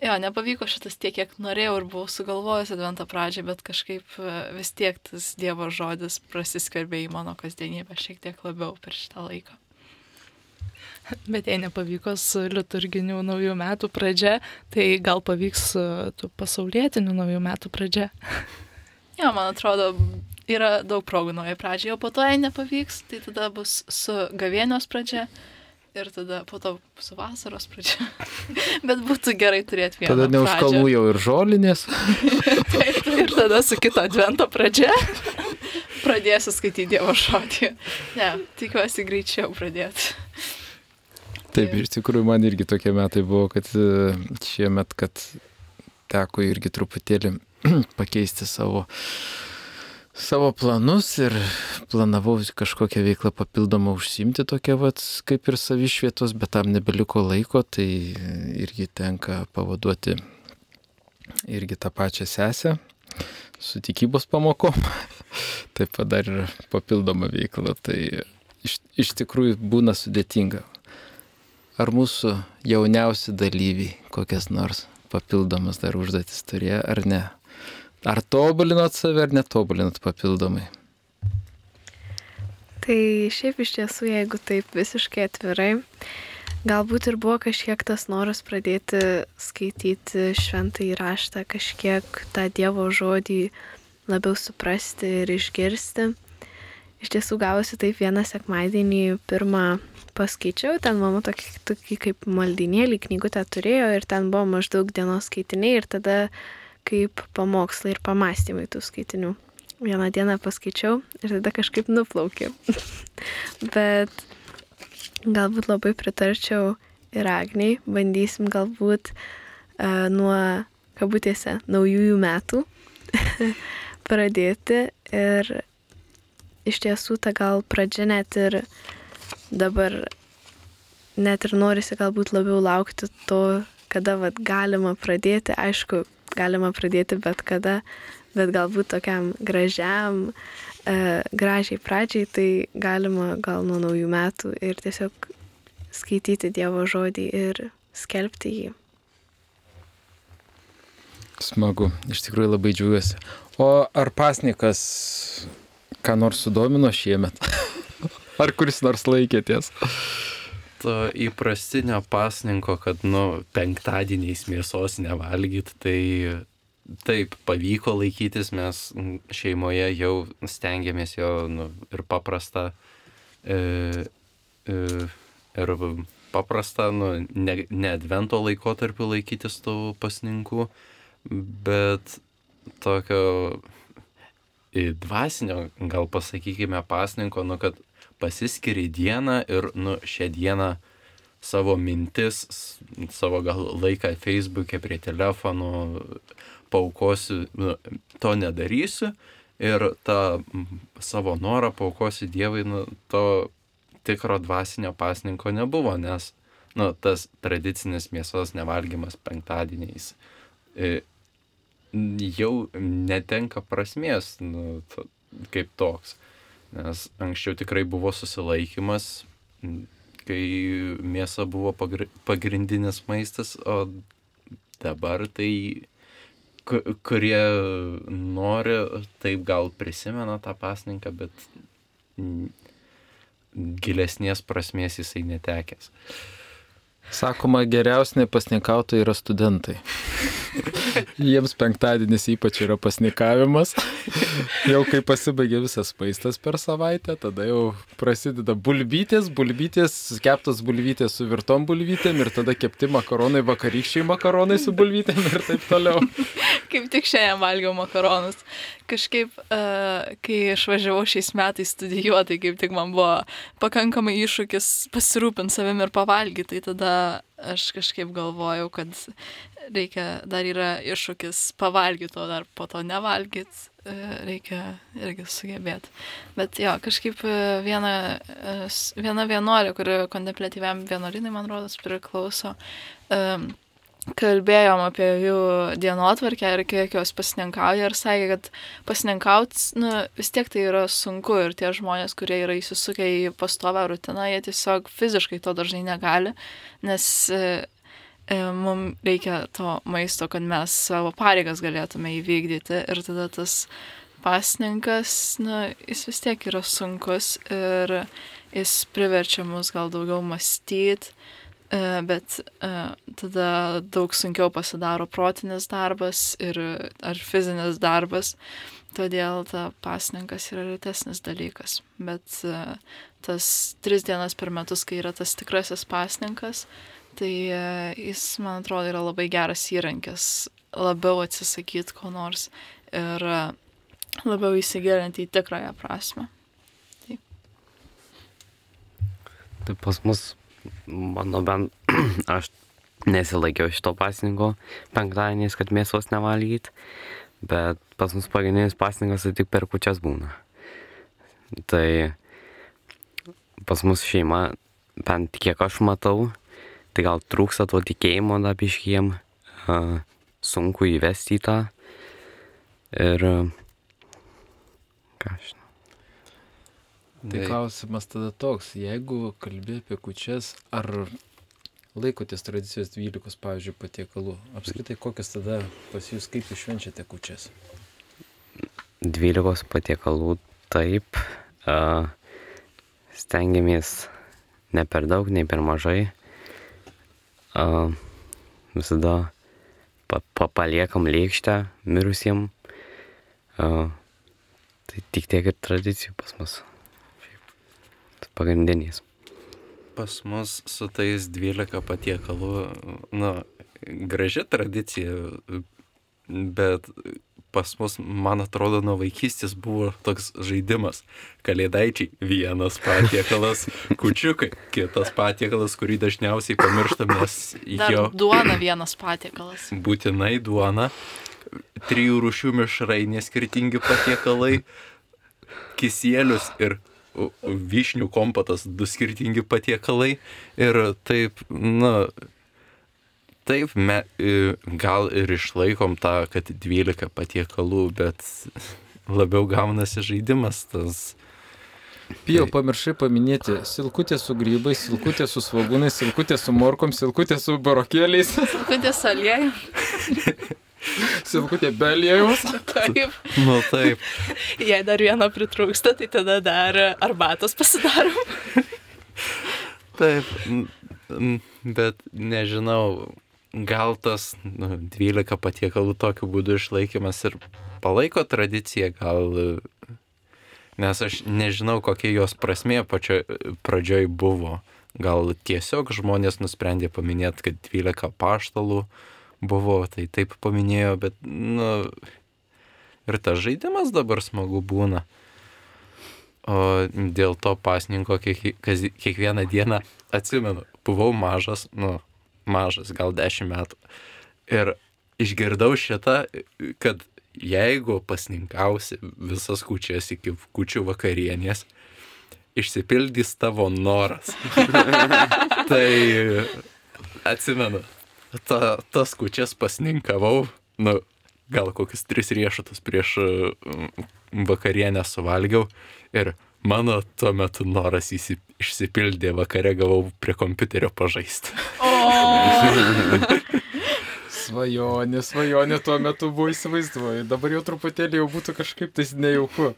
Jo, nepavyko šitas tiek, kiek norėjau ir buvau sugalvojęs adventą pradžią, bet kažkaip e, vis tiek tas Dievo žodis prasiskverbė į mano kasdienybę šiek tiek labiau per šitą laiką. Bet jei nepavyko su liturginių naujų metų pradžia, tai gal pavyks su tų pasaulietinių naujų metų pradžia. Jo, man atrodo, yra daug progų naujai pradžiai, o po to, jei nepavyks, tai tada bus su gavėnios pradžia ir tada po to su vasaros pradžia. bet būtų gerai turėti vieną. Tada ne už kalnų jau ir žolinės. Taip, ir tada su kito advento pradžia pradėsiu skaityti Dievo žodį. Ne, tikiuosi greičiau pradėti. Taip, iš tikrųjų man irgi tokie metai buvo, kad e, šiemet, kad teko irgi truputėlį pakeisti savo, savo planus ir planavau kažkokią veiklą papildomą užsimti tokią vat, kaip ir savišvietos, bet tam nebeliko laiko, tai irgi tenka pavaduoti irgi tą pačią sesę su tikybos pamokom. Taip pat dar ir papildoma veikla, tai iš, iš tikrųjų būna sudėtinga. Ar mūsų jauniausi dalyviai kokias nors papildomas dar užduotis turėjo, ar ne? Ar tobulinot save, ar netobulinot papildomai? Tai šiaip iš tiesų, jeigu taip visiškai atvirai, galbūt ir buvo kažkiek tas noras pradėti skaityti šventą įraštą, kažkiek tą Dievo žodį labiau suprasti ir išgirsti. Iš tiesų gavosi taip vieną sekmadienį, pirmą paskaičiau, ten mama tokį, tokį kaip maldinėlį knygutę turėjo ir ten buvo maždaug dienos skaitiniai ir tada kaip pamokslai ir pamastymai tų skaitinių. Vieną dieną paskaičiau ir tada kažkaip nuplaukė. Bet galbūt labai pritarčiau ir Agniai, bandysim galbūt uh, nuo, kabutėse, naujųjų metų pradėti ir iš tiesų ta gal pradžia net ir dabar net ir norisi galbūt labiau laukti to, kada vat, galima pradėti, aišku, galima pradėti bet kada, bet galbūt tokiam gražiam, e, gražiai pradžiai, tai galima gal nuo naujų metų ir tiesiog skaityti Dievo žodį ir skelbti jį. Smagu, iš tikrųjų labai džiaugiuosi. O ar pasnikas ką nors sudomino šiemet? Ar kuris nors laikėties? Įprastinio pasninko, kad, nu, penktadieniais mėsos nevalgyt, tai taip, pavyko laikytis, mes šeimoje jau stengiamės jo nu, ir paprastą, e, e, ir paprastą, nu, ne, ne advento laikotarpiu laikytis tų pasninkų, bet tokio dvasinio, gal pasakykime, pasninko, nu, kad pasiskiri dieną ir, nu, šią dieną savo mintis, savo gal laiką Facebook'e prie telefonų paukosiu, nu, to nedarysiu ir tą savo norą paukosiu Dievui, nu, to tikro dvasinio pasninko nebuvo, nes, nu, tas tradicinis mėsos nevalgymas penktadieniais e, jau netenka prasmės nu, to, kaip toks. Nes anksčiau tikrai buvo susilaikimas, kai mėsa buvo pagrindinis maistas, o dabar tai kurie nori, taip gal prisimena tą pasninką, bet gilesnės prasmės jisai netekęs. Sakoma, geriausi nepasnikautojai yra studentai. Jiems penktadienis ypač yra pasnikavimas. Jau kai pasibaigia visas maistas per savaitę, tada jau prasideda bulbytės, bulbytės, keptos bulvytės su virtom bulvytėm ir tada kepti makaronai, vakarykščiai makaronai su bulvytėm ir taip toliau. Kaip tik šiandien valgiau makaronus. Kažkaip, uh, kai išvažiavau šiais metais studijuoti, kaip tik man buvo pakankamai iššūkis pasirūpinti savim ir pavalgyti, tai tada aš kažkaip galvojau, kad reikia, dar yra iššūkis pavalgyti, o dar po to nevalgyti, e, reikia irgi sugebėti. Bet jo, kažkaip e, viena, viena vienuolė, kuri kontemplatyviam vienuolinai, man rodos, priklauso, kalbėjom apie jų dienotvarkę ir kiek jos pasininkauja ir sakė, kad pasininkauti, nu, vis tiek tai yra sunku ir tie žmonės, kurie yra įsisukę į pastovę rutiną, jie tiesiog fiziškai to dažnai negali, nes E, mums reikia to maisto, kad mes savo pareigas galėtume įvykdyti. Ir tada tas pasninkas, na, jis vis tiek yra sunkus ir jis priverčia mus gal daugiau mąstyti, e, bet e, tada daug sunkiau pasidaro protinis darbas ir ar fizinis darbas. Todėl ta pasninkas yra retesnis dalykas. Bet tas tris dienas per metus, kai yra tas tikrasis pasninkas, tai e, jis, man atrodo, yra labai geras įrankis labiau atsisakyti ko nors ir e, labiau įsigilinti į tikrąją prasme. Taip. Tai pas mus, mano bent, aš nesilaikiau šito pasninko penktadieniais, kad mėsos nevalgyt, bet pas mus pagrindinis pasninkas tai tik per kučias būna. Tai pas mus šeima, bent kiek aš matau, tai gal trūksta to tikėjimo dar biškiem, sunku įvesti į tą. Ir ką aš. Tai klausimas tada toks, jeigu kalbė apie kučias, ar laikotės tradicijos 12, pavyzdžiui, patiekalų, apskritai kokias tada pas jūs kaip jūs švenčiate kučias? 12 patiekalų taip, uh, stengiamės ne per daug, nei per mažai, a, visada pa, pa, paliekam lėkštę mirusiem. A, tai tik tiek ir tradicijų pas mus. Šiaip, pagrindinis. pas mus su tais 12 patiekalų, nu, graži tradicija, bet pas mus, man atrodo, nuo vaikystės buvo toks žaidimas. Kalėdaičiai vienas patiekalas, kučiukai kitas patiekalas, kurį dažniausiai pamirštam, nes Dar jo duona vienas patiekalas. būtinai duona, trijų rūšių mišrainė skirtingi patiekalai, kisėlius ir vyšnių kompotas du skirtingi patiekalai. Ir taip, na, taip, me, gal ir išlaikom tą, kad 12 patiekalų, bet labiau gaunasi žaidimas tas. Pijau, pamiršai paminėti silkutė su grybais, silkutė su svagūnais, silkutė su morkom, silkutė su barokėliais, Kudės aliejų. silkutė be aliejaus. Taip, Nu taip, jei dar vieno pritrūksta, tai tada dar arbatos pasidarom. Taip, n- bet nežinau, gal tas nu, 12 patiekalų tokiu būdu išlaikymas ir palaiko tradiciją, gal, nes aš nežinau, kokia jos prasmė pačio pradžioj buvo. Gal tiesiog žmonės nusprendė paminėti, kad 12 paštalų buvo, tai taip paminėjo, bet, nu, ir tas žaidimas dabar smagu būna. O dėl to pasninko kiek, kiekvieną dieną atsimenu, buvau mažas, nu, mažas, gal 10 metų. Ir išgirdau šitą, kad jeigu pasninkausi visas kučias iki kučių vakarienės, išsipildys tavo noras. tai atsimenu, ta, tas kučias pasninkavau, nu, gal kokius tris riešutus prieš mm, vakarienę suvalgiau ir mano tuo metu noras įsi, išsipildė, vakare gavau prie kompiuterio pažaisti. Svajonė, svajonė tuo metu buvo įsivaizduoju. Dabar jau truputėlį jau būtų kažkaip tais nejauku.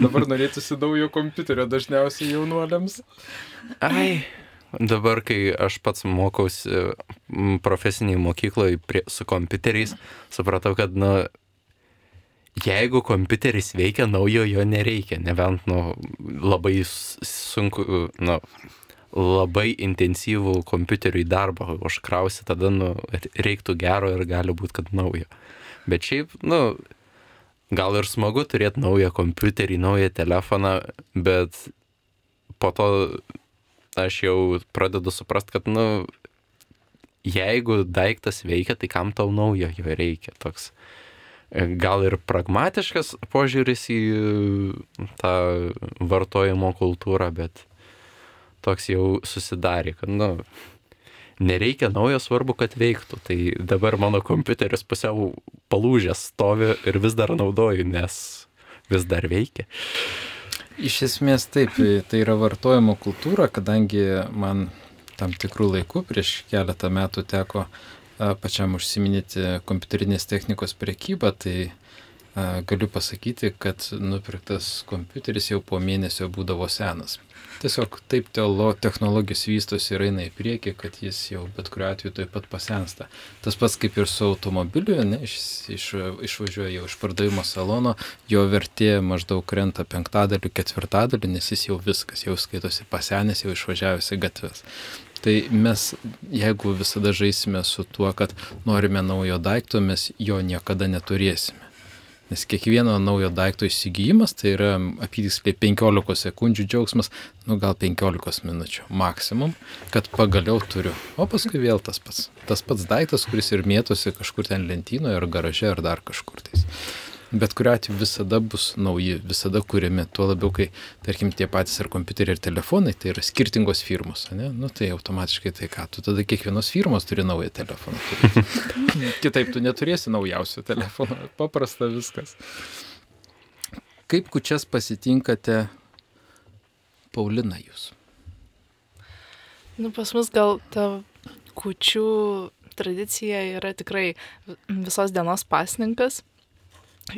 Dabar norėtųsi naujo kompiuterio dažniausiai jaunuoliams. Ai. Dabar, kai aš pats mokausi profesiniai mokykloje prie, su kompiuteriais, supratau, kad, nu, jeigu kompiuteris veikia, naujo jo nereikia. Nebent, nu, labai sunku, nu, labai intensyvų kompiuteriui darbą užkrausi, tada, nu, reiktų gero ir gali būti, kad naujo. Bet šiaip, nu, gal ir smagu turėti naują kompiuterį, naują telefoną, bet po to aš jau pradedu suprast, kad, nu, jeigu daiktas veikia, tai kam tau naujo jo reikia. Toks e, gal ir pragmatiškas požiūris į e, tą vartojimo kultūrą, bet toks jau susidarė, kad, nu, nereikia naujo, svarbu, kad veiktų. Tai dabar mano kompiuteris pusiau palūžęs stovi ir vis dar naudoju, nes vis dar veikia. Iš esmės taip, tai yra vartojimo kultūra, kadangi man tam tikrų laikų prieš keletą metų teko pačiam užsiminėti kompiuterinės technikos priekybą, tai galiu pasakyti, kad nupirktas kompiuteris jau po mėnesio būdavo senas. Tiesiog taip teolo, technologijos vystosi ir eina į priekį, kad jis jau bet kuriuo atveju taip pat pasensta. Tas pats kaip ir su automobiliu, ne, iš, iš, išvažiuoja jau iš pardavimo salono, jo vertė maždaug krenta penktadaliu, ketvirtadaliu, nes jis jau viskas, jau skaitosi pasenęs, jau išvažiavęs į gatves. Tai mes, jeigu visada žaisime su tuo, kad norime naujo daikto, mes jo niekada neturėsime. Nes kiekvieno naujo daikto įsigijimas tai yra apytiksliai 15 sekundžių džiaugsmas, nu gal 15 minučių maksimum, kad pagaliau turiu. O paskui vėl tas pats. Tas pats daiktas, kuris ir mėtosi kažkur ten lentynoje ar garaže ar dar kažkur tais. Bet kuriu atveju visada bus nauji, visada kūrimi. Tuo labiau, kai, tarkim, tie patys ir kompiuteriai, ir telefonai, tai yra skirtingos firmos, ne? Nu tai automatiškai tai ką, tu tada kiekvienos firmos turi naują telefoną. turėti. Kitaip tu neturėsi naujausio telefono. Paprasta viskas. Kaip kučias pasitinkate, Paulina, jūs? Nu, pas mus gal ta kučių tradicija yra tikrai visos dienos pasninkas.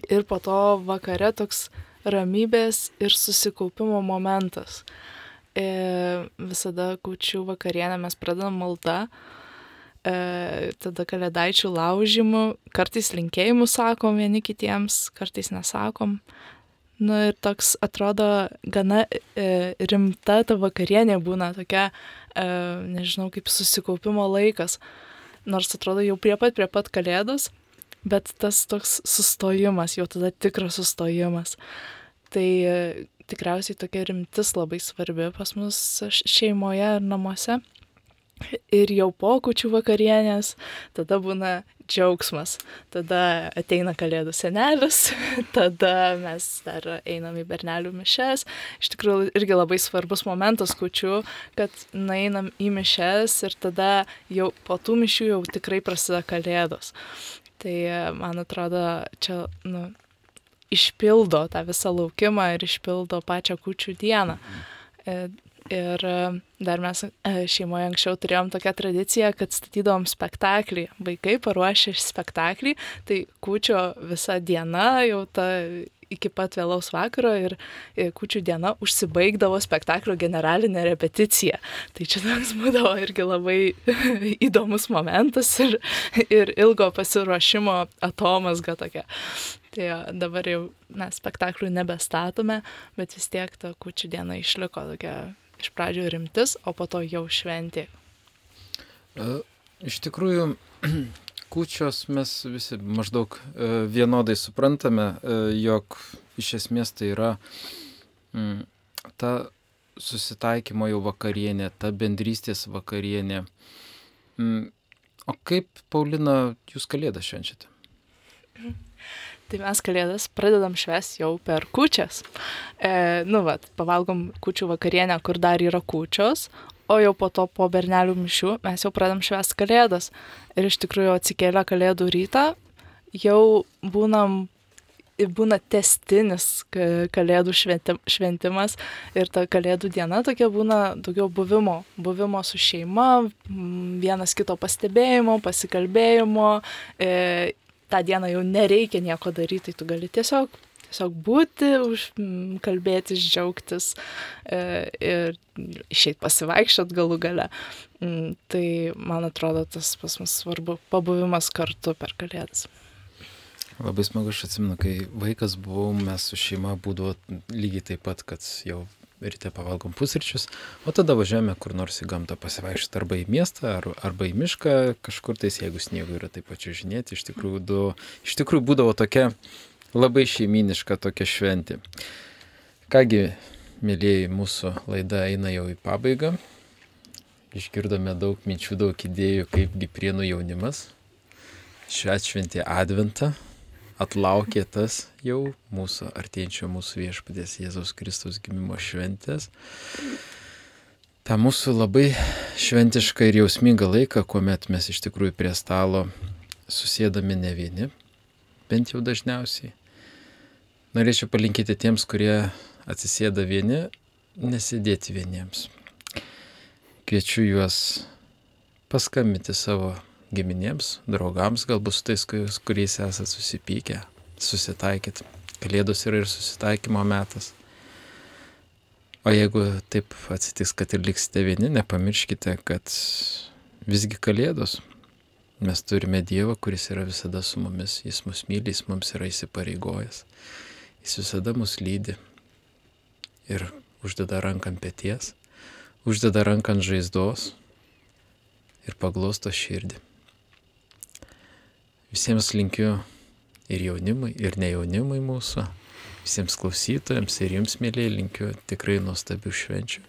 Ir po to vakare toks ramybės ir susikaupimo momentas. E, visada kučių vakarienę mes pradedam malda, e, tada kalėdaičių laužimų, kartais linkėjimų sakom vieni kitiems, kartais nesakom. Nu ir toks atrodo gana e, rimta ta vakarienė būna tokia, e, nežinau, kaip susikaupimo laikas. Nors atrodo jau prie pat, prie pat kalėdos, bet tas toks sustojimas, jau tada tikras sustojimas. Tai e, tikriausiai tokia rimtis labai svarbi pas mus šeimoje ir namuose. Ir jau po kučių vakarienės, tada būna džiaugsmas. Tada ateina kalėdų senelis, tada mes dar einam į bernelių mišes. Iš tikrųjų, irgi labai svarbus momentas kučių, kad nueinam į mišes ir tada jau po tų mišių jau tikrai prasideda kalėdos. Tai man atrodo, čia nu, išpildo tą visą laukimą ir išpildo pačią kučių dieną. E, ir e, dar mes e, šeimoje anksčiau turėjom tokią tradiciją, kad statydavom spektaklį. Vaikai paruošė spektaklį, tai kučio visa diena jau ta iki pat vėlaus vakaro ir kučių diena užsibaigdavo spektaklio generalinė repeticija. Tai čia toks būdavo irgi labai įdomus momentas ir, ir ilgo pasiruošimo atomasga tokia. Tai dabar jau mes spektaklių nebestatome, bet vis tiek ta kučių diena išliko tokia iš pradžių rimtis, o po to jau šventė. E, iš tikrųjų, kučios mes visi maždaug e, vienodai suprantame, e, jog iš esmės tai yra mm, ta susitaikymo jau vakarienė, ta bendrystės vakarienė. Mm, o kaip, Paulina, jūs kalėdą švenčiate? Tai mes kalėdas pradedam šves jau per kučias. E, nu, vat, pavalgom kučių vakarienę, kur dar yra kučios, o jau po to po bernelių mišių mes jau pradedam šves kalėdas. Ir iš tikrųjų atsikėlę kalėdų rytą jau būnam būna testinis kalėdų šventimas ir ta kalėdų diena tokia būna daugiau buvimo, buvimo su šeima, vienas kito pastebėjimo, pasikalbėjimo, e, tą dieną jau nereikia nieko daryti, tai tu gali tiesiog, tiesiog būti, už, kalbėtis, džiaugtis e, ir išeiti pasivaikščiot galų gale. Mm, tai man atrodo, tas pas mus svarbu pabuvimas kartu per kalėdas. Labai smagu, aš atsimenu, kai vaikas buvau, mes su šeima būdavo lygiai taip pat, kad jau ryte pavalgom pusryčius, o tada važiuojame kur nors į gamtą pasivaikščioti arba į miestą, ar, arba į mišką, kažkur tais, jeigu sniego yra taip pat žinėti, iš tikrųjų, du, iš tikrųjų būdavo tokia labai šeiminiška tokia šventė. Kągi, mėlyjeji, mūsų laida eina jau į pabaigą. Išgirdome daug minčių, daug idėjų, kaipgi prienų jaunimas švenčia Adventą, atlaukė tas jau mūsų artėjančio mūsų viešpatės Jėzaus Kristaus gimimo šventės. Ta mūsų labai šventiška ir jausminga laika, kuomet mes iš tikrųjų prie stalo susėdami ne vieni, bent jau dažniausiai. Norėčiau palinkėti tiems, kurie atsisėda vieni, nesidėti vieniems. Kviečiu juos paskambinti savo giminėms, draugams, galbūt su tais, kuriais esate susipykę, susitaikyt. Kalėdos yra ir susitaikymo metas. O jeigu taip atsitiks, kad ir liksite vieni, nepamirškite, kad visgi Kalėdos. Mes turime Dievą, kuris yra visada su mumis, Jis mus myli, Jis mums yra įsipareigojęs. Jis visada mus lydi ir uždeda ranką ant pėties, uždeda ranką ant žaizdos ir paglosto širdį. Visiems linkiu ir jaunimui, ir ne jaunimui mūsų, visiems klausytojams ir jums, mėlyje, linkiu tikrai nuostabių švenčių.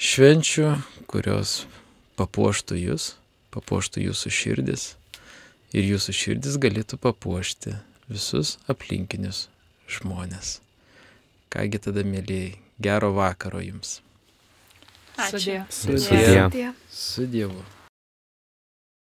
Švenčių, kurios papuoštų jūs, papuoštų jūsų širdis ir jūsų širdis galėtų papuošti visus aplinkinius žmonės. Kągi tada, mėlyje, gero vakaro jums. Ačiū. Sudė. Sudie. Dieve. Su Dievu.